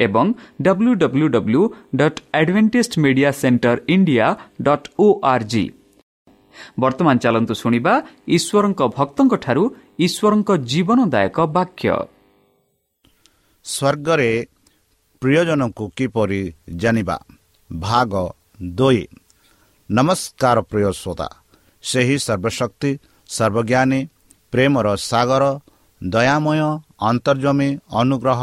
ଏବଂ W W W dot advantage media centre India dot O R ବର୍ତ୍ତମାନ ଚାଲନ୍ତୁ ଶୁଣିବା ଈଶ୍ୱରଙ୍କ ଭକ୍ତଙ୍କଠାରୁ ଈଶ୍ୱରଙ୍କ ଜୀବନଦାୟକ ବାକ୍ୟ ସ୍ୱର୍ଗରେ ପ୍ରିୟଜନଙ୍କୁ କିପରି ଜାଣିବା ଭାଗ ଦୁଇ ନମସ୍କାର ପ୍ରିୟ ଶ୍ରୋତା ସେହି ସର୍ବଶକ୍ତି ସର୍ବଜ୍ଞାନୀ ପ୍ରେମର ସାଗର ଦୟାମୟ ଅନ୍ତର୍ଜମୀ ଅନୁଗ୍ରହ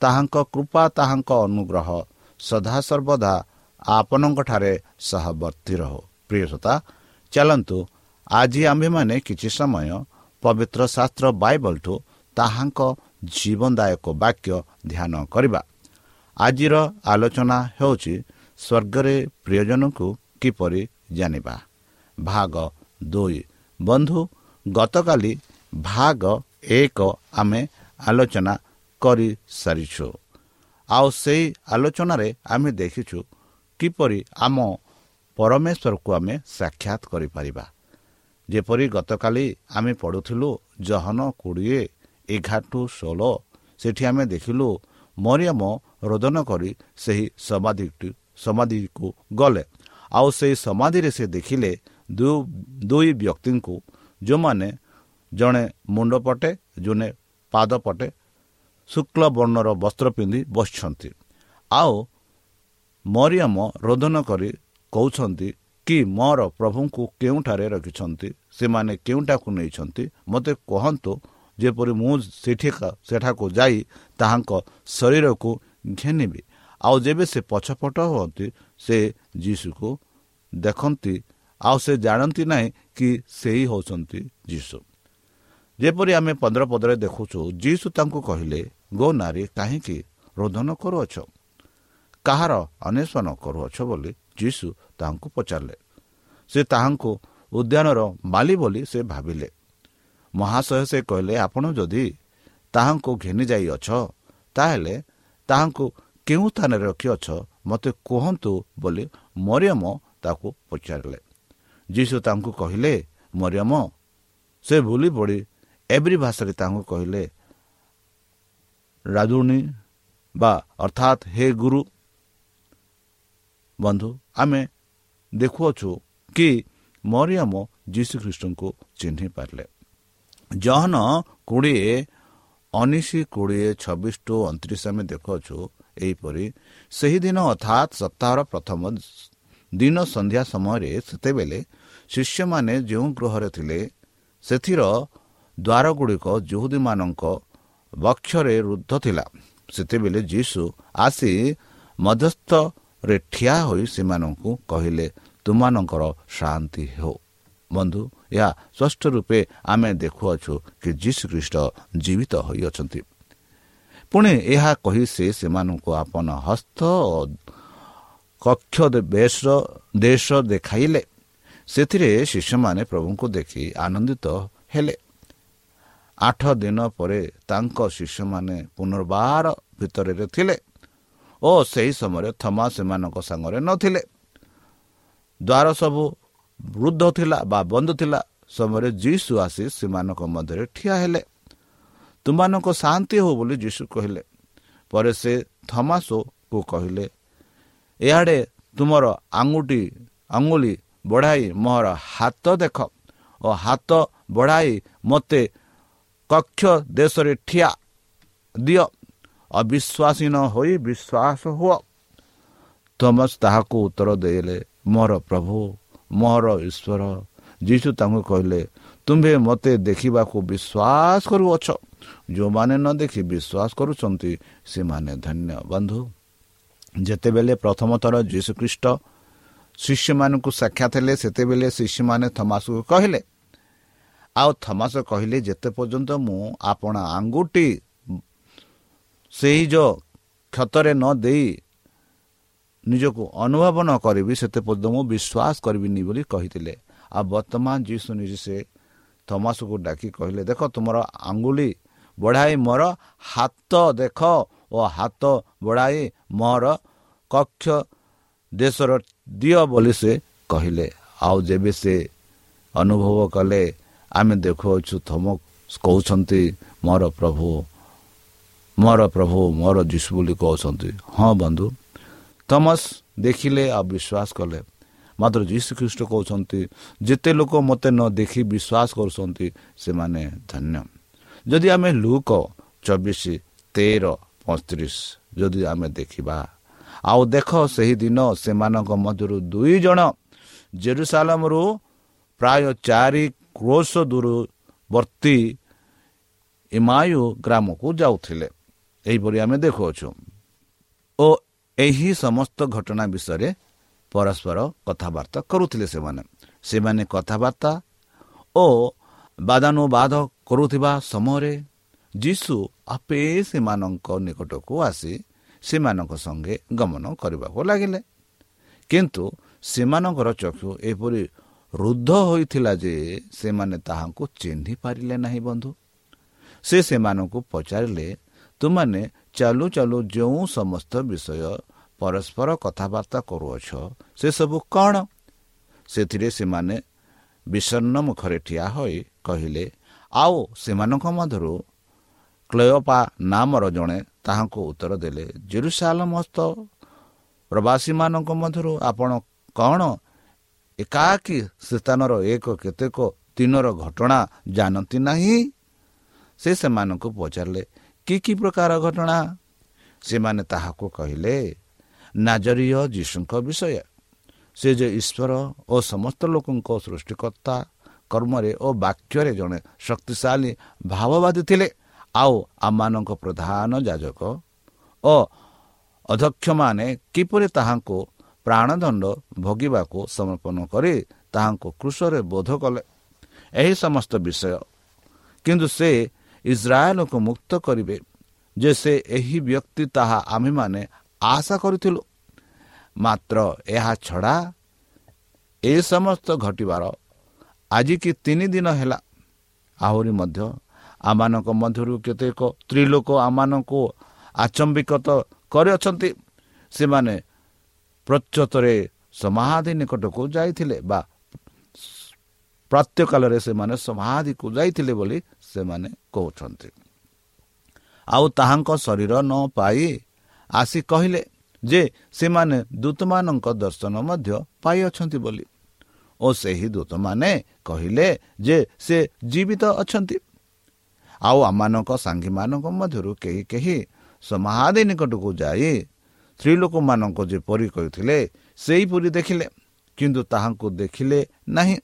ତାହାଙ୍କ କୃପା ତାହାଙ୍କ ଅନୁଗ୍ରହ ସଦାସର୍ବଦା ଆପଣଙ୍କଠାରେ ସହବର୍ତ୍ତୀ ରହୁ। ପ୍ରିୟସତା ଚାଲନ୍ତୁ ଆଜି ଆମ୍ଭେମାନେ କିଛି ସମୟ ପବିତ୍ର ଶାସ୍ତ୍ର ବାଇବଲଠୁ ତାହାଙ୍କ ଜୀବନଦାୟକ ବାକ୍ୟ ଧ୍ୟାନ କରିବା। ଆଜିର ଆଲୋଚନା ହେଉଛି ସ୍ୱର୍ଗରେ ପ୍ରିୟଜନଙ୍କୁ କିପରି ଜାଣିବା? ଭାଗ ଦୁଇ। ବନ୍ଧୁ ଗତକାଲି ଭାଗ ଏକ ଆମେ ଆଲୋଚନା କରିସାରିଛୁ। ଆଉ ସେହି ଆଲୋଚନାରେ ଆମେ ଦେଖିଛୁ କିପରି ଆମ ପରମେଶ୍ୱରକୁ ଆମେ ସାକ୍ଷାତ କରିପାରିବା। ଯେପରି ଗତକାଲି ଆମେ ପଢ଼ୁଥିଲୁ ଜହନ କୋଡ଼ିଏ ଏଗାରଠୁ ଷୋହଳ ସେଠି ଆମେ ଦେଖିଲୁ ମରିୟମ ରୋଦନ କରି ସେହି ସମାଧିଟି ସମାଧିକୁ ଗଲେ। ଆଉ ସେହି ସମାଧିରେ ସେ ଦେଖିଲେ ଦୁଇ ବ୍ୟକ୍ତିଙ୍କୁ ଯେଉଁମାନେ ଜଣେ ମୁଣ୍ଡ ପଟେ ଜଣେ ପାଦ ପଟେ ଶୁକ୍ଳ ବର୍ଣ୍ଣର ବସ୍ତ୍ର ପିନ୍ଧି ବସିଛନ୍ତି। ଆଉ ମରିୟମ ରୋଦନ କରି କହୁଛନ୍ତି କି ମୋର ପ୍ରଭୁଙ୍କୁ କେଉଁଠାରେ ରଖିଛନ୍ତି? ସେମାନେ କେଉଁଟାକୁ ନେଇଛନ୍ତି? ମୋତେ କୁହନ୍ତୁ ଯେପରି ମୁଁ ସେଠିକା ସେଠାକୁ ଯାଇ ତାହାଙ୍କ ଶରୀରକୁ ଘେନିବି। ଆଉ ଯେବେ ସେ ପଛପଟ ହୁଅନ୍ତି ସେ ଯୀଶୁକୁ ଦେଖନ୍ତି। ଆଉ ସେ ଜାଣନ୍ତି ନାହିଁ କି ସେହି ହେଉଛନ୍ତି ଯୀଶୁ। ଯେପରି ଆମେ ପନ୍ଦର ପଦରେ ଦେଖୁଛୁ ଯୀଶୁ ତାଙ୍କୁ କହିଲେ ଗୋ ନାରୀ କାହିଁକି ରୋଦନ କରୁଅଛ? କାହାର ଅନ୍ୱେଷଣ କରୁଅଛ ବୋଲି ଯୀଶୁ ତାହାଙ୍କୁ ପଚାରିଲେ। ସେ ତାହାଙ୍କୁ ଉଦ୍ୟାନର ମାଲି ବୋଲି ସେ ଭାବିଲେ। ମହାଶୟ ସେ କହିଲେ ଆପଣ ଯଦି ତାହାଙ୍କୁ ଘେନି ଯାଇଅଛ ତାହେଲେ ତାହାଙ୍କୁ କେଉଁ ସ୍ଥାନରେ ରଖିଅଛ? ମୋତେ କୁହନ୍ତୁ ବୋଲି ମରିୟମ ତାକୁ ପଚାରିଲେ। ଯୀଶୁ ତାଙ୍କୁ କହିଲେ ମରିୟମ ସେ ଭୁଲି ପଡ଼ି ଏଭ୍ରି ଭାଷାରେ ତାଙ୍କୁ କହିଲେ ରାଜୁଣୀ ବା ଅର୍ଥାତ୍ ହେ ଗୁରୁ ବନ୍ଧୁ ଆମେ ଦେଖୁଅଛୁ କି ମରିୟମ ଯୀଶୁଖ୍ରୀଷ୍ଟଙ୍କୁ ଚିହ୍ନି ପାରିଲେ ଜହନ କୋଡ଼ିଏ ଉଣେଇଶ କୋଡ଼ିଏ ଛବିଶ ଟୁ ଅଣତିରିଶ ଆମେ ଦେଖୁଅଛୁ ଏହିପରି ସେହିଦିନ ଅର୍ଥାତ୍ ସପ୍ତାହର ପ୍ରଥମ ଦିନ ସନ୍ଧ୍ୟା ସମୟରେ ସେତେବେଳେ ଶିଷ୍ୟମାନେ ଯେଉଁ ଗୃହରେ ଥିଲେ ସେଥିର ଦ୍ୱାରଗୁଡ଼ିକ ଯୁହୁଦୀମାନଙ୍କ ବକ୍ଷରେ ରୁଦ୍ଧ ଥିଲା। ସେତେବେଳେ ଯୀଶୁ ଆସି ମଧ୍ୟସ୍ଥରେ ଠିଆ ହୋଇ ସେମାନଙ୍କୁ କହିଲେ ତୁମମାନଙ୍କର ଶାନ୍ତି ହେଉ। ବନ୍ଧୁ ଏହା ସ୍ପଷ୍ଟ ରୂପେ ଆମେ ଦେଖୁଅଛୁ କି ଯୀଶୁ ଖ୍ରୀଷ୍ଟ ଜୀବିତ ହୋଇଅଛନ୍ତି। ପୁଣି ଏହା କହି ସେ ସେମାନଙ୍କୁ ଆପଣ ହସ୍ତ କକ୍ଷ ଦେଶ ଦେଖାଇଲେ। ସେଥିରେ ଶିଷ୍ୟମାନେ ପ୍ରଭୁଙ୍କୁ ଦେଖି ଆନନ୍ଦିତ ହେଲେ। ଆଠ ଦିନ ପରେ ତାଙ୍କ ଶିଷ୍ୟମାନେ ପୁନର୍ବାର ଭିତରରେ ଥିଲେ ଓ ସେହି ସମୟରେ ଥମା ସେମାନଙ୍କ ସାଙ୍ଗରେ ନଥିଲେ। ଦ୍ୱାର ସବୁ ବୃଦ୍ଧ ଥିଲା ବା ବନ୍ଦ ଥିଲା। ସମୟରେ ଯୀଶୁ ଆସି ସେମାନଙ୍କ ମଧ୍ୟରେ ଠିଆ ହେଲେ। ତୁମମାନଙ୍କ ଶାନ୍ତି ହେଉ ବୋଲି ଯୀଶୁ କହିଲେ। ପରେ ସେ ଥମାସୋକୁ କହିଲେ ଏହାଡ଼େ ତୁମର ଆଙ୍ଗୁଠି ଆଙ୍ଗୁଳି ବଢ଼ାଇ ମୋର ହାତ ଦେଖ ଓ ହାତ ବଢ଼ାଇ ମୋତେ କକ୍ଷ ଦେଶରେ ଠିଆ। ଦିଅ। ଅବିଶ୍ୱାସୀ ନ ହୋଇ ବିଶ୍ୱାସ ହୁଅ। ଥମସ ତାହାକୁ ଉତ୍ତର ଦେଇଲେ ମୋର ପ୍ରଭୁ ମୋର ଈଶ୍ୱର। ଯୀଶୁ ତାଙ୍କୁ କହିଲେ ତୁମ୍ଭେ ମୋତେ ଦେଖିବାକୁ ବିଶ୍ୱାସ କରୁଅଛ। ଯେଉଁମାନେ ନ ଦେଖି ବିଶ୍ୱାସ କରୁଛନ୍ତି ସେମାନେ ଧନ୍ୟ ବନ୍ଧୁ। ଯେତେବେଳେ ପ୍ରଥମ ଥର ଯୀଶୁଖ୍ରୀଷ୍ଟ ଶିଷ୍ୟମାନଙ୍କୁ ସାକ୍ଷାତ ହେଲେ ସେତେବେଳେ ଶିଷ୍ୟମାନେ ଥମାସକୁ କହିଲେ ଆଉ ଥମାସ କହିଲେ ଯେତେ ପର୍ଯ୍ୟନ୍ତ ମୁଁ ଆପଣ ଆଙ୍ଗୁଠି ସେହି ଯେଉଁ କ୍ଷତରେ ନ ଦେଇ ନିଜକୁ ଅନୁଭବ ନ କରିବି ସେତେ ପର୍ଯ୍ୟନ୍ତ ମୁଁ ବିଶ୍ୱାସ କରିବିନି ବୋଲି କହିଥିଲେ। ଆଉ ବର୍ତ୍ତମାନ ଯୀଶୁ ନିଜେ ସେ ଥମାସକୁ ଡାକି କହିଲେ ଦେଖ ତୁମର ଆଙ୍ଗୁଳି ବଢ଼ାଇ ମୋର ହାତ ଦେଖ ଓ ହାତ ବଢ଼ାଇ ମୋର କକ୍ଷ ଦେଶର ଦିଅ ବୋଲି ସେ କହିଲେ। ଆଉ ଯେବେ ସେ ଅନୁଭବ କଲେ ଆମେ ଦେଖୁଅଛୁ ଥମ କହୁଛନ୍ତି ମୋର ପ୍ରଭୁ ମୋର ପ୍ରଭୁ ମୋର ଯୀଶୁ ବୋଲି କହୁଛନ୍ତି। ହଁ ବନ୍ଧୁ ଥମସ୍ ଦେଖିଲେ ଆଉ ବିଶ୍ୱାସ କଲେ। ମାତ୍ର ଯୀଶୁ ଖ୍ରୀଷ୍ଟ କହୁଛନ୍ତି ଯେତେ ଲୋକ ମୋତେ ନ ଦେଖି ବିଶ୍ୱାସ କରୁଛନ୍ତି ସେମାନେ ଧନ୍ୟ। ଯଦି ଆମେ ଲୁକ ଚବିଶ ତେର ପଇଁତିରିଶ ଯଦି ଆମେ ଦେଖିବା ଆଉ ଦେଖ ସେହିଦିନ ସେମାନଙ୍କ ମଧ୍ୟରୁ ଦୁଇ ଜଣ ଜେରୁସାଲମରୁ ପ୍ରାୟ ଚାରି କ୍ରୋଶ ଦୂରବର୍ତ୍ତୀ ଇମାୟୁ ଗ୍ରାମକୁ ଯାଉଥିଲେ। ଏହିପରି ଆମେ ଦେଖୁଅଛୁ। ଓ ଏହି ସମସ୍ତ ଘଟଣା ବିଷୟରେ ପରସ୍ପର କଥାବାର୍ତ୍ତା କରୁଥିଲେ ସେମାନେ। ସେମାନେ କଥାବାର୍ତ୍ତା ଓ ବାଦାନୁବାଦ କରୁଥିବା ସମୟରେ ଯୀଶୁ ଆପେ ସେମାନଙ୍କ ନିକଟକୁ ଆସି ସେମାନଙ୍କ ସଙ୍ଗେ ଗମନ କରିବାକୁ ଲାଗିଲେ। କିନ୍ତୁ ସେମାନଙ୍କର ଚକ୍ଷୁ ଏପରି ରୁଦ୍ଧ ହୋଇଥିଲା ଯେ ସେମାନେ ତାହାଙ୍କୁ ଚିହ୍ନି ପାରିଲେ ନାହିଁ ବନ୍ଧୁ। ସେ ସେମାନଙ୍କୁ ପଚାରିଲେ ତୁମାନେ ଚାଲୁ ଚାଲୁ ଯେଉଁ ସମସ୍ତ ବିଷୟ ପରସ୍ପର କଥାବାର୍ତ୍ତା କରୁଅଛ ସେସବୁ କ'ଣ? ସେଥିରେ ସେମାନେ ବିଷନ୍ନ ମୁଖରେ ଠିଆ ହୋଇ କହିଲେ ଆଉ ସେମାନଙ୍କ ମଧ୍ୟରୁ କ୍ଲେୟପା ନାମର ଜଣେ ତାହାଙ୍କୁ ଉତ୍ତର ଦେଲେ ଜେରୁସାଲମସ୍ତ ପ୍ରବାସୀମାନଙ୍କ ମଧ୍ୟରୁ ଆପଣ କ'ଣ ଏକାକୀ ସ୍ଥାନର ଏକ କେତେକ ଦିନର ଘଟଣା ଜାଣନ୍ତି ନାହିଁ। ସେ ସେମାନଙ୍କୁ ପଚାରିଲେ କି କି ପ୍ରକାର ଘଟଣା? ସେମାନେ ତାହାକୁ କହିଲେ ନାଜରୀୟ ଯୀଶୁଙ୍କ ବିଷୟ। ସେ ଯେ ଈଶ୍ୱର ଓ ସମସ୍ତ ଲୋକଙ୍କ ସୃଷ୍ଟିକର୍ତ୍ତା କର୍ମରେ ଓ ବାକ୍ୟରେ ଜଣେ ଶକ୍ତିଶାଳୀ ଭାବବାଦୀ ଥିଲେ ଆଉ ଆମମାନଙ୍କ ପ୍ରଧାନ ଯାଜକ ଓ ଅଧ୍ୟକ୍ଷମାନେ କିପରି ତାହାଙ୍କୁ ପ୍ରାଣଦଣ୍ଡ ଭୋଗିବାକୁ ସମର୍ପଣ କରି ତାହାଙ୍କୁ କୃଷରେ ବୋଧ କଲେ। ଏହି ସମସ୍ତ ବିଷୟ। କିନ୍ତୁ ସେ ଇସ୍ରାଏଲକୁ ମୁକ୍ତ କରିବେ। ଯେ ସେ ଏହି ବ୍ୟକ୍ତି ତାହା ଆମ୍ଭେମାନେ ଆଶା କରିଥିଲୁ। ମାତ୍ର ଏହା ଛଡ଼ା ଏ ସମସ୍ତ ଘଟିବାର ଆଜିକି ତିନି ଦିନ ହେଲା। ଆହୁରି ମଧ୍ୟ ଆମମାନଙ୍କ ମଧ୍ୟରୁ କେତେକ ସ୍ତ୍ରୀ ଲୋକ ଆମମାନଙ୍କୁ ଆଚମ୍ବିକତ କରିଅଛନ୍ତି। ସେମାନେ ପ୍ରଚ୍ୟତରେ ସମାଧି ନିକଟକୁ ଯାଇଥିଲେ ବା ପ୍ରତ୍ୟକାଳରେ ସେମାନେ ସମାଧିକୁ ଯାଇଥିଲେ ବୋଲି ସେମାନେ କହୁଛନ୍ତି। ଆଉ ତାହାଙ୍କ ଶରୀର ନ ପାଇ ଆସି କହିଲେ ଯେ ସେମାନେ ଦୂତମାନଙ୍କ ଦର୍ଶନ ମଧ୍ୟ ପାଇଅଛନ୍ତି ବୋଲି। ଓ ସେହି ଦୂତମାନେ କହିଲେ ଯେ ସେ ଜୀବିତ ଅଛନ୍ତି। ଆଉ ଆମମାନଙ୍କ ସାଙ୍ଗୀମାନଙ୍କ ମଧ୍ୟରୁ କେହି କେହି ସମାଧି ନିକଟକୁ ଯାଇ ସ୍ତ୍ରୀ ଲୋକମାନଙ୍କୁ ଯେପରି କହିଥିଲେ ସେହିପରି ଦେଖିଲେ କିନ୍ତୁ ତାହାଙ୍କୁ ଦେଖିଲେ ନାହିଁ।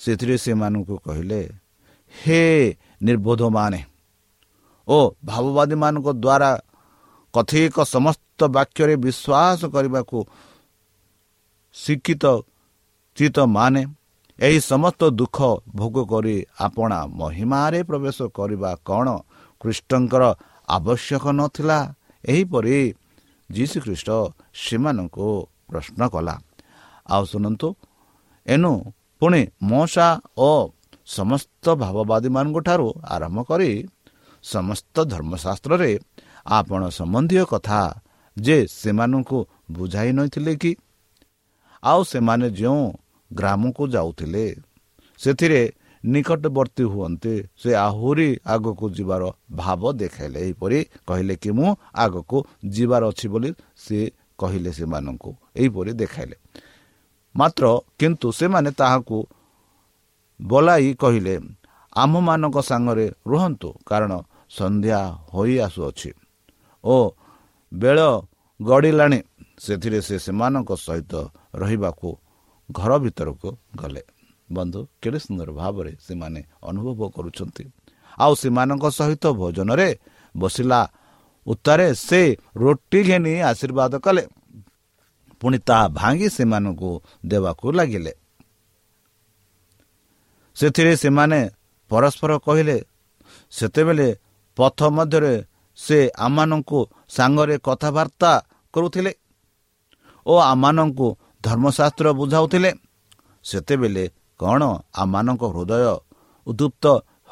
ସେଥିରେ ସେମାନଙ୍କୁ କହିଲେ ହେ ନିର୍ବୋଧମାନେ ଓ ଭାବବାଦୀମାନଙ୍କ ଦ୍ୱାରା କଥିକ ସମସ୍ତ ବାକ୍ୟରେ ବିଶ୍ୱାସ କରିବାକୁ ଶିକ୍ଷିତ ଚିତ ମାନେ ଏହି ସମସ୍ତ ଦୁଃଖ ଭୋଗ କରି ଆପଣା ମହିମାରେ ପ୍ରବେଶ କରିବା କ'ଣ ଖ୍ରୀଷ୍ଟଙ୍କର ଆବଶ୍ୟକ ନଥିଲା? ଏହିପରି ଯୀଶୁ ଖ୍ରୀଷ୍ଟ ସେମାନଙ୍କୁ ପ୍ରଶ୍ନ କଲା ଆଉ ଶୁଣନ୍ତୁ ଏଣୁ ପୁଣି ମଶା ଓ ସମସ୍ତ ଭାବବାଦୀମାନଙ୍କ ଠାରୁ ଆରମ୍ଭ କରି ସମସ୍ତ ଧର୍ମଶାସ୍ତ୍ରରେ ଆପଣ ସମ୍ବନ୍ଧୀୟ କଥା ଯେ ସେମାନଙ୍କୁ ବୁଝାଇ ନଥିଲେ କି ଆଉ ସେମାନେ ଯେଉଁ ଗ୍ରାମକୁ ଯାଉଥିଲେ ସେଥିରେ ନିକଟବର୍ତ୍ତୀ ହୁଅନ୍ତି। ସେ ଆହୁରି ଆଗକୁ ଯିବାର ଭାବ ଦେଖାଇଲେ। ଏହିପରି କହିଲେ କି ମୁଁ ଆଗକୁ ଯିବାର ଅଛି ବୋଲି ସେ କହିଲେ ସେମାନଙ୍କୁ। ଏହିପରି ଦେଖାଇଲେ। ମାତ୍ର କିନ୍ତୁ ସେମାନେ ତାହାକୁ ବୋଲାଇ କହିଲେ ଆମ୍ଭମାନଙ୍କ ସାଙ୍ଗରେ ରୁହନ୍ତୁ କାରଣ ସନ୍ଧ୍ୟା ହୋଇ ଆସୁଅଛି ଓ ବେଳ ଗଡ଼ିଲାଣି। ସେଥିରେ ସେ ସେମାନଙ୍କ ସହିତ ରହିବାକୁ ଘର ଭିତରକୁ ଗଲେ। ବନ୍ଧୁ କେଡ଼େ ସୁନ୍ଦର ଭାବରେ ସେମାନେ ଅନୁଭବ କରୁଛନ୍ତି। ଆଉ ସେମାନଙ୍କ ସହିତ ଭୋଜନରେ ବସିଲା ଉତ୍ତାରେ ସେ ରୁଟି ଘେନି ଆଶୀର୍ବାଦ କଲେ। ପୁଣି ତାହା ଭାଙ୍ଗି ସେମାନଙ୍କୁ ଦେବାକୁ ଲାଗିଲେ। ସେଥିରେ ସେମାନେ ପରସ୍ପର କହିଲେ ସେତେବେଳେ ପଥ ମଧ୍ୟରେ ସେ ଆମମାନଙ୍କୁ ସାଙ୍ଗରେ କଥାବାର୍ତ୍ତା କରୁଥିଲେ ଓ ଆମମାନଙ୍କୁ ଧର୍ମଶାସ୍ତ୍ର ବୁଝାଉଥିଲେ। ସେତେବେଳେ କ'ଣ ଆମମାନଙ୍କ ହୃଦୟ ଉଦ୍ଦୁପ୍ତ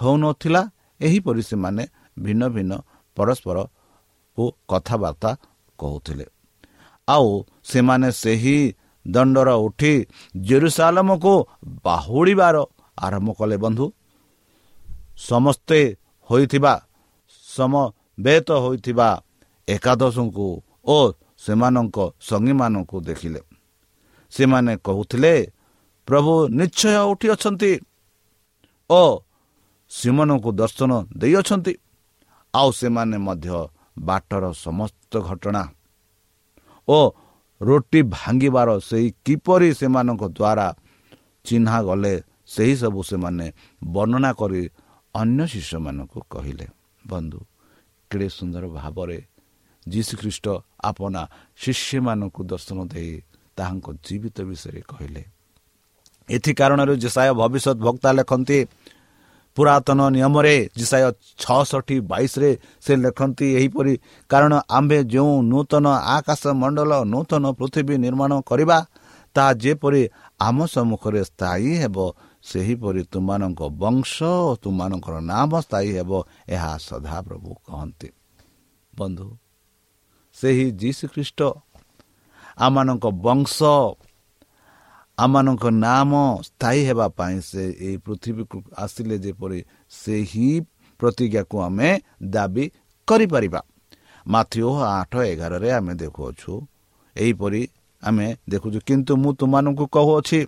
ହେଉନଥିଲା? ଏହିପରି ସେମାନେ ଭିନ୍ନ ଭିନ୍ନ ପରସ୍ପରକୁ କଥାବାର୍ତ୍ତା କହୁଥିଲେ। ଆଉ ସେମାନେ ସେହି ଦଣ୍ଡର ଉଠି ଜେରୁସାଲମକୁ ବାହୁଡ଼ିବାର ଆରମ୍ଭ କଲେ ବନ୍ଧୁ। ସମସ୍ତେ ହୋଇଥିବା ସମବେତ ହୋଇଥିବା ଏକାଦଶଙ୍କୁ ଓ ସେମାନଙ୍କ ସଙ୍ଗୀମାନଙ୍କୁ ଦେଖିଲେ। ସେମାନେ କହୁଥିଲେ ପ୍ରଭୁ ନିଶ୍ଚୟ ଉଠି ଅଛନ୍ତି ଓ ସେମାନଙ୍କୁ ଦର୍ଶନ ଦେଇଅଛନ୍ତି। ଆଉ ସେମାନେ ମଧ୍ୟ ବାଟର ସମସ୍ତ ଘଟଣା ଓ ରୁଟି ଭାଙ୍ଗିବାର ସେହି କିପରି ସେମାନଙ୍କ ଦ୍ୱାରା ଚିହ୍ନା ଗଲେ ସେହିସବୁ ସେମାନେ ବର୍ଣ୍ଣନା କରି ଅନ୍ୟ ଶିଷ୍ୟମାନଙ୍କୁ କହିଲେ ବନ୍ଧୁ କେଡ଼େ ସୁନ୍ଦର ଭାବରେ ଯୀଶୁଖ୍ରୀଷ୍ଟ ଆପଣା ଶିଷ୍ୟମାନଙ୍କୁ ଦର୍ଶନ ଦେଇ ତାହାଙ୍କ ଜୀବିତ ବିଷୟରେ କହିଲେ। ଏଥି କାରଣରୁ ଯେସାୟ ଭବିଷ୍ୟତ ଭକ୍ତା ଲେଖନ୍ତି ପୁରାତନ ନିୟମରେ ଜିସାୟ ଛଅଷଠି ବାଇଶରେ ସେ ଲେଖନ୍ତି ଏହିପରି କାରଣ ଆମ୍ଭେ ଯେଉଁ ନୂତନ ଆକାଶ ମଣ୍ଡଳ ନୂତନ ପୃଥିବୀ ନିର୍ମାଣ କରିବା ତାହା ଯେପରି ଆମ ସମ୍ମୁଖରେ ସ୍ଥାୟୀ ହେବ ସେହିପରି ତୁମମାନଙ୍କ ବଂଶ ଓ ତୁମମାନଙ୍କର ନାମ ସ୍ଥାୟୀ ହେବ ଏହା ସଦାପ୍ରଭୁ କହନ୍ତି। ବନ୍ଧୁ ସେହି ଯୀଶୁଖ୍ରୀଷ୍ଟ ଆମମାନଙ୍କ ବଂଶ ଆମମାନଙ୍କ ନାମ ସ୍ଥାୟୀ ହେବା ପାଇଁ ସେ ଏହି ପୃଥିବୀକୁ ଆସିଲେ ଯେପରି ସେହି ପ୍ରତିଜ୍ଞାକୁ ଆମେ ଦାବି କରିପାରିବା। ମାଥ୍ୟୁ ଆଠ ଏଗାରରେ ଆମେ ଦେଖୁଅଛୁ ଏହିପରି ଆମେ ଦେଖୁଛୁ କିନ୍ତୁ ମୁଁ ତୁମମାନଙ୍କୁ କହୁଅଛି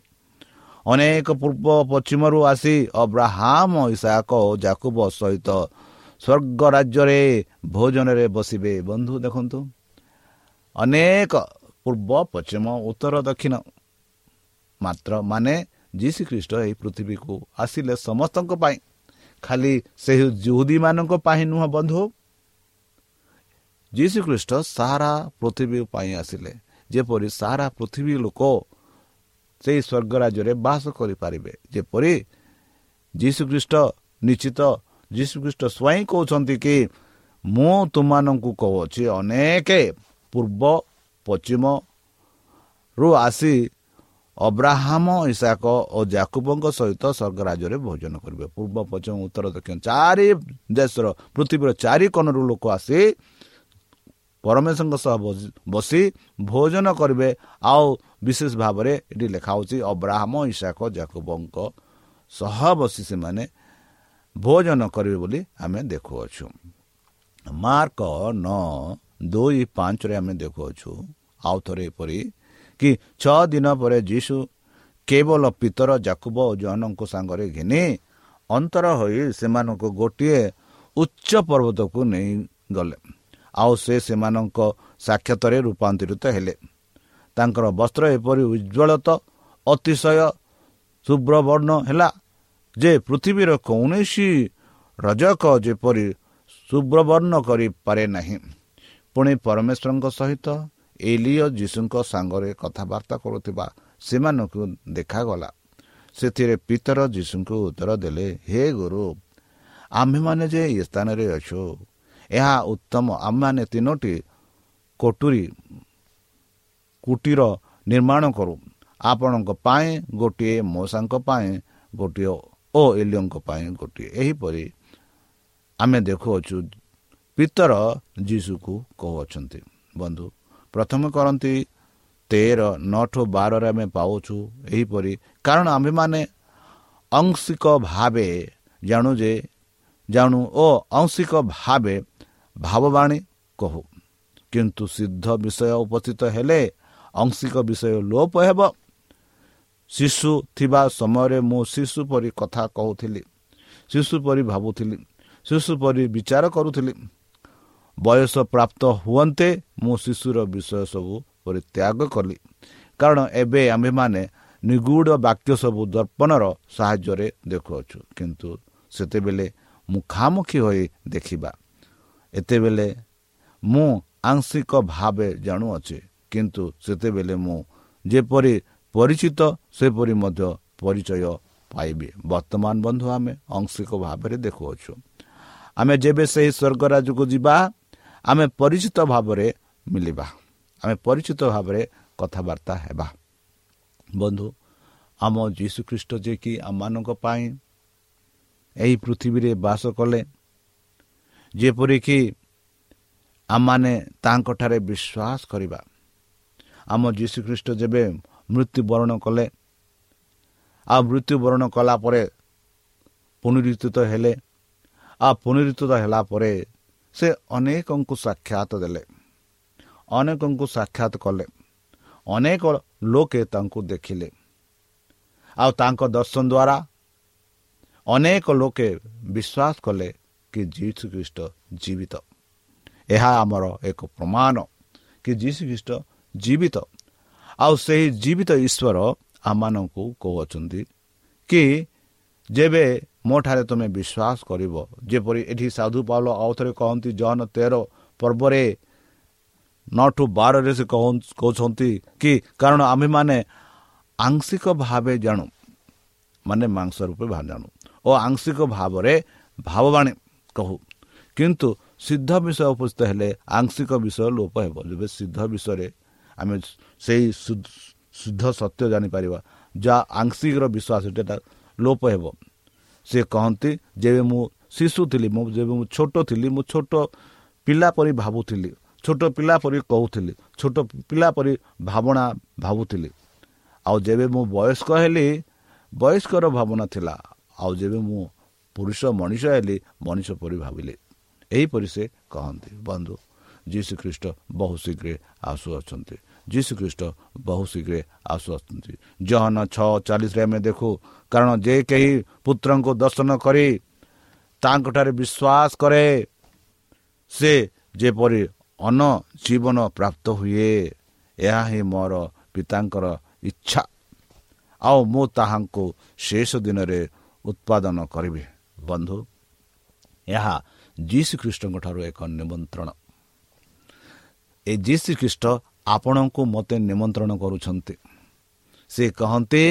ଅନେକ ପୂର୍ବ ପଶ୍ଚିମରୁ ଆସି ଅବ୍ରାହାମ ଇସାକ ଓ ଜାକୁବ ସହିତ ସ୍ୱର୍ଗ ରାଜ୍ୟରେ ଭୋଜନରେ ବସିବେ। ବନ୍ଧୁ ଦେଖନ୍ତୁ ଅନେକ ପୂର୍ବ ପଶ୍ଚିମ ଉତ୍ତର ଦକ୍ଷିଣ ମାତ୍ର ମାନେ ଯୀଶୁ ଖ୍ରୀଷ୍ଟ ଏହି ପୃଥିବୀକୁ ଆସିଲେ ସମସ୍ତଙ୍କ ପାଇଁ ଖାଲି ସେହି ଜୁହୁଦୀମାନଙ୍କ ପାଇଁ ନୁହଁ ବନ୍ଧୁ। ଯୀଶୁ ଖ୍ରୀଷ୍ଟ ସାରା ପୃଥିବୀ ପାଇଁ ଆସିଲେ। ଯେପରି ସାରା ପୃଥିବୀ ଲୋକ ସେହି ସ୍ୱର୍ଗ ରାଜ୍ୟରେ ବାସ କରିପାରିବେ। ଯେପରି ଯୀଶୁଖ୍ରୀଷ୍ଟ ନିଶ୍ଚିତ ଯୀଶୁଖ୍ରୀଷ୍ଟ ସ୍ୱାଇଁ କହୁଛନ୍ତି କି ମୁଁ ତୁମମାନଙ୍କୁ କହୁଅଛି ଅନେକ ପୂର୍ବ ପଶ୍ଚିମରୁ ଆସି ଅବ୍ରାହମ ଇସାକ ଓ ଜାକୁବଙ୍କ ସହିତ ସ୍ୱର୍ଗ ରାଜ୍ୟରେ ଭୋଜନ କରିବେ। ପୂର୍ବ ପଶ୍ଚିମ ଉତ୍ତର ଦକ୍ଷିଣ ଚାରି ଦେଶର ପୃଥିବୀର ଚାରି କଣରୁ ଲୋକ ଆସି ପରମେଶ୍ୱରଙ୍କ ସହ ବସି ଭୋଜନ କରିବେ। ଆଉ ବିଶେଷ ଭାବରେ ଏଠି ଲେଖା ହେଉଛି ଅବ୍ରାହମ ଇସାକ ଜାକୁବଙ୍କ ସହ ବସି ସେମାନେ ଭୋଜନ କରିବେ ବୋଲି ଆମେ ଦେଖୁଅଛୁ। ମାର୍କ ନଅ ଦୁଇ ପାଞ୍ଚରେ ଆମେ ଦେଖୁଅଛୁ। ଆଉ ଥରେ ଏପରି କି ଛଅ ଦିନ ପରେ ଯୀଶୁ କେବଳ ପିତର ଜାକୁବ ଓ ଜନଙ୍କ ସାଙ୍ଗରେ ଘିନି ଅନ୍ତର ହୋଇ ସେମାନଙ୍କୁ ଗୋଟିଏ ଉଚ୍ଚ ପର୍ବତକୁ ନେଇଗଲେ ଆଉ ସେ ସେମାନଙ୍କ ସାକ୍ଷାତରେ ରୂପାନ୍ତରିତ ହେଲେ। ତାଙ୍କର ବସ୍ତ୍ର ଏପରି ଉଜ୍ଜଳତ ଅତିଶୟ ଶୁଭ୍ରବର୍ଣ୍ଣ ହେଲା ଯେ ପୃଥିବୀର କୌଣସି ରଜକ ଯେପରି ଶୁଭ୍ରବର୍ଣ୍ଣ କରିପାରେ ନାହିଁ। ପୁଣି ପରମେଶ୍ୱରଙ୍କ ସହିତ ଏଲିଓ ଯୀଶୁଙ୍କ ସାଙ୍ଗରେ କଥାବାର୍ତ୍ତା କରୁଥିବା ସେମାନଙ୍କୁ ଦେଖାଗଲା। ସେଥିରେ ପିତର ଯୀଶୁଙ୍କୁ ଉତ୍ତର ଦେଲେ ହେ ଗୁରୁ ଆମ୍ଭେମାନେ ଯେ ଏ ସ୍ଥାନରେ ଅଛୁ ଏହା ଉତ୍ତମ। ଆମମାନେ ତିନୋଟି କଟୁରୀ କୁଟୀର ନିର୍ମାଣ କରୁ। ଆପଣଙ୍କ ପାଇଁ ଗୋଟିଏ ମଉସାଙ୍କ ପାଇଁ ଗୋଟିଏ ଓ ଏଲିଓଙ୍କ ପାଇଁ ଗୋଟିଏ। ଏହିପରି ଆମେ ଦେଖୁଅଛୁ। ପିତର ଯୀଶୁକୁ କହୁଅଛନ୍ତି। ବନ୍ଧୁ ପ୍ରଥମେ କରନ୍ତି ତେର ନଅଠୁ ବାରରେ ଆମେ ପାଉଛୁ ଏହିପରି। କାରଣ ଆମ୍ଭେମାନେ ଅଂଶିକ ଭାବେ ଜାଣୁ ଯେ ଜାଣୁ ଓ ଅଂଶିକ ଭାବେ ଭାବବାଣୀ କହୁ। କିନ୍ତୁ ସିଦ୍ଧ ବିଷୟ ଉପସ୍ଥିତ ହେଲେ ଅଂଶିକ ବିଷୟ ଲୋପ ହେବ। ଶିଶୁ ଥିବା ସମୟରେ ମୁଁ ଶିଶୁ ପରି କଥା କହୁଥିଲି ଶିଶୁ ପରି ଭାବୁଥିଲି ଶିଶୁ ପରି ବିଚାର କରୁଥିଲି। ବୟସ ପ୍ରାପ୍ତ ହୁଅନ୍ତେ ମୁଁ ଶିଶୁର ବିଷୟ ସବୁ ପରିତ୍ୟାଗ କଲି। କାରଣ ଏବେ ଆମ୍ଭେମାନେ ନିଗୁଢ଼ ବାକ୍ୟ ସବୁ ଦର୍ପଣର ସାହାଯ୍ୟରେ ଦେଖୁଅଛୁ। କିନ୍ତୁ ସେତେବେଳେ ମୁଖାମୁଖି ହୋଇ ଦେଖିବା। ଏତେବେଳେ ମୁଁ ଆଂଶିକ ଭାବେ ଜାଣୁଅଛି। କିନ୍ତୁ ସେତେବେଳେ ମୁଁ ଯେପରି ପରିଚିତ ସେପରି ମଧ୍ୟ ପରିଚୟ ପାଇବି। ବର୍ତ୍ତମାନ ବନ୍ଧୁ ଆମେ ଆଂଶିକ ଭାବରେ ଦେଖୁଅଛୁ। ଆମେ ଯେବେ ସେହି ସ୍ୱର୍ଗରାଜକୁ ଯିବା ଆମେ ପରିଚିତ ଭାବରେ ମିଳିବା ଆମେ ପରିଚିତ ଭାବରେ କଥାବାର୍ତ୍ତା ହେବା। ବନ୍ଧୁ ଆମ ଯୀଶୁଖ୍ରୀଷ୍ଟ ଯିଏକି ଆମମାନଙ୍କ ପାଇଁ ଏହି ପୃଥିବୀରେ ବାସ କଲେ ଯେପରିକି ଆମମାନେ ତାଙ୍କଠାରେ ବିଶ୍ୱାସ କରିବା। ଆମ ଯୀଶୁଖ୍ରୀଷ୍ଟ ଯେବେ ମୃତ୍ୟୁବରଣ କଲେ ଆଉ ମୃତ୍ୟୁବରଣ କଲା ପରେ ପୁନରୁତ୍ଥିତ ହେଲେ ଆଉ ପୁନରୁତ୍ଥିତ ହେଲା ପରେ ସେ ଅନେକଙ୍କୁ ସାକ୍ଷାତ ଦେଲେ ଅନେକଙ୍କୁ ସାକ୍ଷାତ କଲେ ଅନେକ ଲୋକେ ତାଙ୍କୁ ଦେଖିଲେ। ଆଉ ତାଙ୍କ ଦର୍ଶନ ଦ୍ୱାରା ଅନେକ ଲୋକେ ବିଶ୍ୱାସ କଲେ କି ଯୀଶୁ ଖ୍ରୀଷ୍ଟ ଜୀବିତ। ଏହା ଆମର ଏକ ପ୍ରମାଣ କି ଯୀଶୁ ଖ୍ରୀଷ୍ଟ ଜୀବିତ। ଆଉ ସେହି ଜୀବିତ ଈଶ୍ୱର ଆମମାନଙ୍କୁ କହୁଅଛନ୍ତି କି ଯେବେ ମୋ ଠାରେ ତୁମେ ବିଶ୍ୱାସ କରିବ। ଯେପରି ଏଠି ସାଧୁ ପାଉଲ ଆଉ ଥରେ କହନ୍ତି ଜନ ତେର ପର୍ବରେ ନଠୁ ବାରରେ ସେ କହୁଛନ୍ତି କି କାରଣ ଆମ୍ଭେମାନେ ଆଂଶିକ ଭାବେ ଜାଣୁ ମାନେ ମାଂସ ରୂପେ ଜାଣୁ। ଓ ଆଂଶିକ ଭାବରେ ଭାବବାଣୀ କହୁ। କିନ୍ତୁ ସିଦ୍ଧ ବିଷୟ ଉପସ୍ଥିତ ହେଲେ ଆଂଶିକ ବିଷୟ ଲୋପ ହେବ। ଯେବେ ସିଦ୍ଧ ବିଷୟରେ ଆମେ ସେଇ ଶୁଦ୍ଧ ସତ୍ୟ ଜାଣିପାରିବା ଯାହା ଆଂଶିକର ବିଶ୍ୱାସ ସେଟା ଲୋପ ହେବ। ସେ କହନ୍ତି ଯେବେ ମୁଁ ଶିଶୁ ଥିଲି ମୁଁ ଯେବେ ମୁଁ ଛୋଟ ଥିଲି ମୁଁ ଛୋଟ ପିଲା ପରି ଭାବୁଥିଲି ଛୋଟ ପିଲା ପରି କହୁଥିଲି ଛୋଟ ପିଲା ପରି ଭାବନା ଭାବୁଥିଲି। ଆଉ ଯେବେ ମୁଁ ବୟସ୍କ ହେଲି ବୟସ୍କର ଭାବନା ଥିଲା। ଆଉ ଯେବେ ମୁଁ ପୁରୁଷ ମଣିଷ ହେଲି ମଣିଷ ପରି ଭାବିଲି। ଏହିପରି ସେ କହନ୍ତି। ବନ୍ଧୁ ଯୀଶୁ ଖ୍ରୀଷ୍ଟ ବହୁ ଶୀଘ୍ର ଆସୁଅଛନ୍ତି। ଯୀଶୁ ଖ୍ରୀଷ୍ଟ ବହୁ ଶୀଘ୍ର ଆସୁଅଛନ୍ତି ଜହନ ଛଅ ଚାଳିଶରେ ଆମେ ଦେଖୁ କାରଣ ଯେ କେହି ପୁତ୍ରଙ୍କୁ ଦର୍ଶନ କରି ତାଙ୍କଠାରେ ବିଶ୍ୱାସ କରେ ସେ ଯେପରି ଅନ ଜୀବନ ପ୍ରାପ୍ତ ହୁଏ ଏହା ହିଁ ମୋର ପିତାଙ୍କର ଇଚ୍ଛା। ଆଉ ମୁଁ ତାହାଙ୍କୁ ଶେଷ ଦିନରେ ଉତ୍ପାଦନ କରିବି। ବନ୍ଧୁ ଏହା ଯୀଶୁ ଖ୍ରୀଷ୍ଟଙ୍କ ଠାରୁ ଏକ ନିମନ୍ତ୍ରଣ। ଏ ଯୀଶୁ ଖ୍ରୀଷ୍ଟ ଆପଣଙ୍କୁ ମୋତେ ନିମନ୍ତ୍ରଣ କରୁଛନ୍ତି। ସେ କହନ୍ତି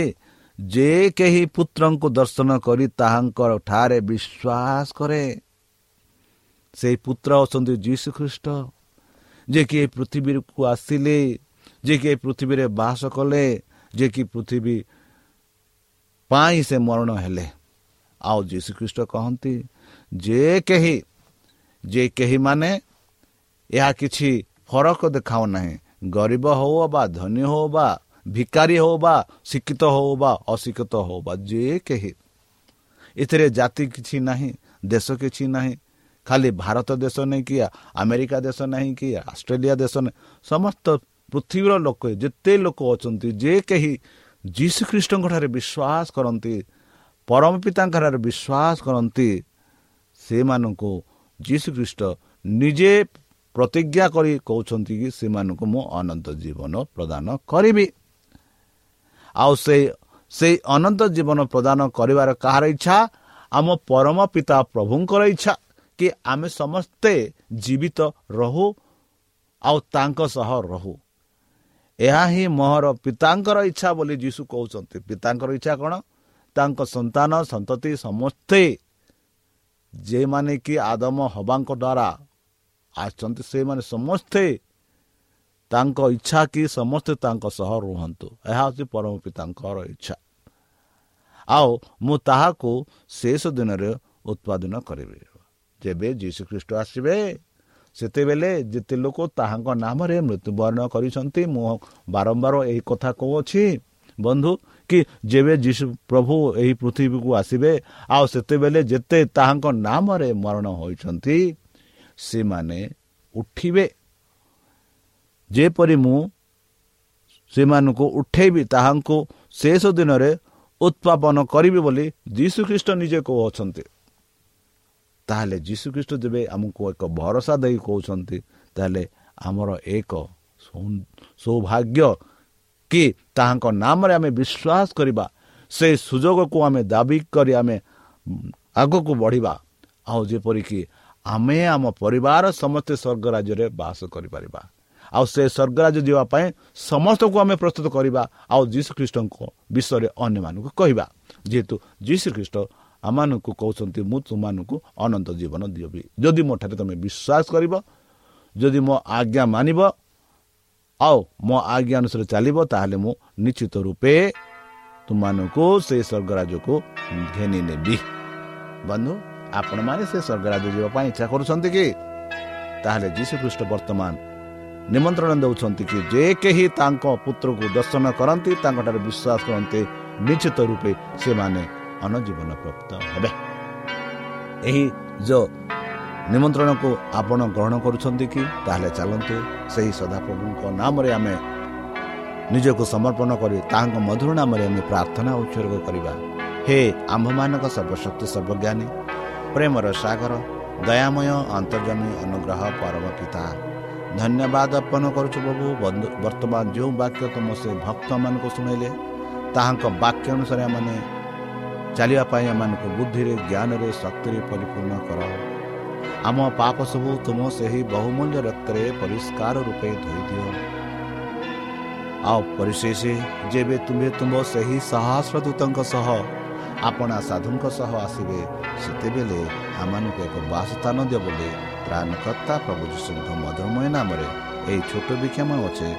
ଯେ କେହି ପୁତ୍ରଙ୍କୁ ଦର୍ଶନ କରି ତାହାଙ୍କର ଠାରେ ବିଶ୍ୱାସ କରେ। ସେଇ ପୁତ୍ର ଅଛନ୍ତି ଯୀଶୁ ଖ୍ରୀଷ୍ଟ ଯେ କି ଏ ପୃଥିବୀକୁ ଆସିଲେ ଯେ କି ଏ ପୃଥିବୀରେ ବାସ କଲେ ଯେ କି ପୃଥିବୀ ପାଇଁ ସେ ମରଣ ହେଲେ। ଆଉ ଯୀଶୁଖ୍ରୀଷ୍ଟ କହନ୍ତି ଯେ କେହି ଯେ କେହି ମାନେ ଏହା କିଛି ଫରକ ଦେଖାଉ ନାହିଁ। ଗରିବ ହେଉ ବା ଧନୀ ହେଉ ବା ଭିକାରୀ ହେଉ ବା ଶିକ୍ଷିତ ହେଉ ବା ଅଶିକ୍ଷିତ ହେଉ ବା ଯେ କେହି। ଏଥିରେ ଜାତି କିଛି ନାହିଁ ଦେଶ କିଛି ନାହିଁ ଖାଲି ଭାରତ ଦେଶ ନାହିଁ କି ଆମେରିକା ଦେଶ ନାହିଁ କି ଅଷ୍ଟ୍ରେଲିଆ ଦେଶ ନାହିଁ। ସମସ୍ତ ପୃଥିବୀର ଲୋକ ଯେତେ ଲୋକ ଅଛନ୍ତି ଯେ କେହି ଯୀଶୁଖ୍ରୀଷ୍ଟଙ୍କଠାରେ ବିଶ୍ୱାସ କରନ୍ତି ପରମ ପିତାଙ୍କଠାରେ ବିଶ୍ୱାସ କରନ୍ତି ସେମାନଙ୍କୁ ଯୀଶୁଖ୍ରୀଷ୍ଟ ନିଜେ ପ୍ରତିଜ୍ଞା କରି କହୁଛନ୍ତି କି ସେମାନଙ୍କୁ ମୁଁ ଅନନ୍ତ ଜୀବନ ପ୍ରଦାନ କରିବି। ଆଉ ସେ ସେଇ ଅନନ୍ତ ଜୀବନ ପ୍ରଦାନ କରିବାର କାହାର ଇଚ୍ଛା? ଆମ ପରମ ପିତା ପ୍ରଭୁଙ୍କର ଇଚ୍ଛା କି ଆମେ ସମସ୍ତେ ଜୀବିତ ରହୁ ଆଉ ତାଙ୍କ ସହ ରହୁ। ଏହା ହିଁ ମୋହର ପିତାଙ୍କର ଇଚ୍ଛା ବୋଲି ଯୀଶୁ କହୁଛନ୍ତି। ପିତାଙ୍କର ଇଚ୍ଛା କ'ଣ? ତାଙ୍କ ସନ୍ତାନ ସନ୍ତତି ସମସ୍ତେ ଯେଉଁମାନେ କି ଆଦମ ହବାଙ୍କ ଦ୍ୱାରା ଆସିଛନ୍ତି ସେମାନେ ସମସ୍ତେ ତାଙ୍କ ଇଚ୍ଛା କି ସମସ୍ତେ ତାଙ୍କ ସହ ରୁହନ୍ତୁ। ଏହା ହେଉଛି ପରମ ପିତାଙ୍କର ଇଚ୍ଛା। ଆଉ ମୁଁ ତାହାକୁ ଶେଷ ଦିନରେ ଉତ୍ପାଦନ କରିବି। ଯେବେ ଯୀଶୁଖ୍ରୀଷ୍ଟ ଆସିବେ ସେତେବେଳେ ଯେତେ ଲୋକ ତାହାଙ୍କ ନାମରେ ମୃତ୍ୟୁବରଣ କରିଛନ୍ତି ମୁଁ ବାରମ୍ବାର ଏହି କଥା କହୁଅଛି ବନ୍ଧୁ କି ଯେବେ ଯୀଶୁ ପ୍ରଭୁ ଏହି ପୃଥିବୀକୁ ଆସିବେ ଆଉ ସେତେବେଳେ ଯେତେ ତାହାଙ୍କ ନାମରେ ମରଣ ହୋଇଛନ୍ତି ସେମାନେ ଉଠିବେ। ଯେପରି ମୁଁ ସେମାନଙ୍କୁ ଉଠେଇବି ତାହାଙ୍କୁ ଶେଷ ଦିନରେ ଉତ୍ପାଦନ କରିବି ବୋଲି ଯୀଶୁଖ୍ରୀଷ୍ଟ ନିଜେ କହୁଅଛନ୍ତି। ତାହେଲେ ଯୀଶୁଖ୍ରୀଷ୍ଟ ଯେବେ ଆମକୁ ଏକ ଭରସା ଦେଇ କହୁଛନ୍ତି ତାହେଲେ ଆମର ଏକ ସୌଭାଗ୍ୟ କି ତାହାଙ୍କ ନାମରେ ଆମେ ବିଶ୍ୱାସ କରିବା ସେ ସୁଯୋଗକୁ ଆମେ ଦାବି କରି ଆମେ ଆଗକୁ ବଢ଼ିବା। ଆଉ ଯେପରିକି ଆମେ ଆମ ପରିବାର ସମସ୍ତେ ସ୍ୱର୍ଗ ରାଜ୍ୟରେ ବାସ କରିପାରିବା। ଆଉ ସେ ସ୍ୱର୍ଗରାଜ ଯିବା ପାଇଁ ସମସ୍ତଙ୍କୁ ଆମେ ପ୍ରସ୍ତୁତ କରିବା ଆଉ ଯୀଶୁ ଖ୍ରୀଷ୍ଟଙ୍କ ବିଷୟରେ ଅନ୍ୟମାନଙ୍କୁ କହିବା। ଯେହେତୁ ଯୀଶୁ ଖ୍ରୀଷ୍ଟ ଆମମାନଙ୍କୁ କହୁଛନ୍ତି ମୁଁ ତୁମମାନଙ୍କୁ ଅନନ୍ତ ଜୀବନ ଦିଅବି। ଯଦି ମୋ ଠାରେ ତୁମେ ବିଶ୍ୱାସ କରିବ ଯଦି ମୋ ଆଜ୍ଞା ମାନିବ ଆଉ ମୋ ଆଜ୍ଞା ଅନୁସାରେ ଚାଲିବ ତାହେଲେ ମୁଁ ନିଶ୍ଚିତ ରୂପେ ତୁମମାନଙ୍କୁ ସେ ସ୍ୱର୍ଗରାଜକୁ ଘେନି ନେବି। ବନ୍ଧୁ ଆପଣମାନେ ସେ ସ୍ୱର୍ଗରାଜ ଯିବା ପାଇଁ ଇଚ୍ଛା କରୁଛନ୍ତି କି? ତାହେଲେ ଯୀଶୁ ଖ୍ରୀଷ୍ଟ ବର୍ତ୍ତମାନ ନିମନ୍ତ୍ରଣ ଦେଉଛନ୍ତି କି ଯେ କେହି ତାଙ୍କ ପୁତ୍ରକୁ ଦର୍ଶନ କରନ୍ତି ତାଙ୍କଠାରେ ବିଶ୍ୱାସ କରନ୍ତି ନିଶ୍ଚିତ ରୂପେ ସେମାନେ ଅନଜୀବନ ପ୍ରାପ୍ତ ହେବେ। ଏହି ଯେଉଁ ନିମନ୍ତ୍ରଣକୁ ଆପଣ ଗ୍ରହଣ କରୁଛନ୍ତି କି? ତାହେଲେ ଚାଲନ୍ତୁ ସେହି ସଦାପ୍ରଭୁଙ୍କ ନାମରେ ଆମେ ନିଜକୁ ସମର୍ପଣ କରି ତାହାଙ୍କ ମଧୁର ନାମରେ ଆମେ ପ୍ରାର୍ଥନା ଉତ୍ସର୍ଗ କରିବା। ହେ ଆମ୍ଭମାନଙ୍କ ସର୍ବଶକ୍ତି ସର୍ବଜ୍ଞାନୀ ପ୍ରେମର ସାଗର ଦୟାମୟ ଅନ୍ତର୍ଜମୀ ଅନୁଗ୍ରହ ପରମ ପିତା ଧନ୍ୟବାଦ ଅର୍ପଣ କରୁଛୁ ପ୍ରଭୁ ବର୍ତ୍ତମାନ ଯେଉଁ ବାକ୍ୟ ତୁମ ସେ ଭକ୍ତମାନଙ୍କୁ ଶୁଣାଇଲେ ତାହାଙ୍କ ବାକ୍ୟ ଅନୁସାରେ ଆମମାନେ ଚାଲିବା ପାଇଁ ଆମମାନଙ୍କୁ ବୁଦ୍ଧିରେ ଜ୍ଞାନରେ ଶକ୍ତିରେ ପରିପୂର୍ଣ୍ଣ କର। ଆମ ପାପ ସବୁ ତୁମ ସେହି ବହୁମୂଲ୍ୟ ରକ୍ତରେ ପରିଷ୍କାର ରୂପେ ଧୋଇଦିଅ। ଆଉ ପରିଶେଷ ଯେବେ ତୁମେ ତୁମ ସେହି ସହସ୍ର ଦୂତଙ୍କ ସହ ଆପଣା ସାଧୁଙ୍କ ସହ ଆସିବେ ସେତେବେଳେ ଆମମାନଙ୍କୁ ଏକ ବାସ ସ୍ଥାନ ଦେବ ବୋଲି ପ୍ରାଣକର୍ତ୍ତା ପ୍ରଭୁ ଯୀଶୁଙ୍କ ମଧୁରମୟ ନାମରେ ଏହି ଛୋଟ ବିକ୍ଷାମ ଅଛେ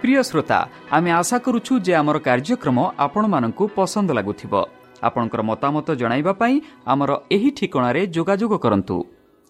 ପ୍ରିୟ ଶ୍ରୋତା ଆମେ ଆଶା କରୁଛୁ ଯେ ଆମର କାର୍ଯ୍ୟକ୍ରମ ଆପଣମାନଙ୍କୁ ପସନ୍ଦ ଲାଗୁଥିବ। ଆପଣଙ୍କର ମତାମତ ଜଣାଇବା ପାଇଁ ଆମର ଏହି ଠିକଣାରେ ଯୋଗାଯୋଗ କରନ୍ତୁ।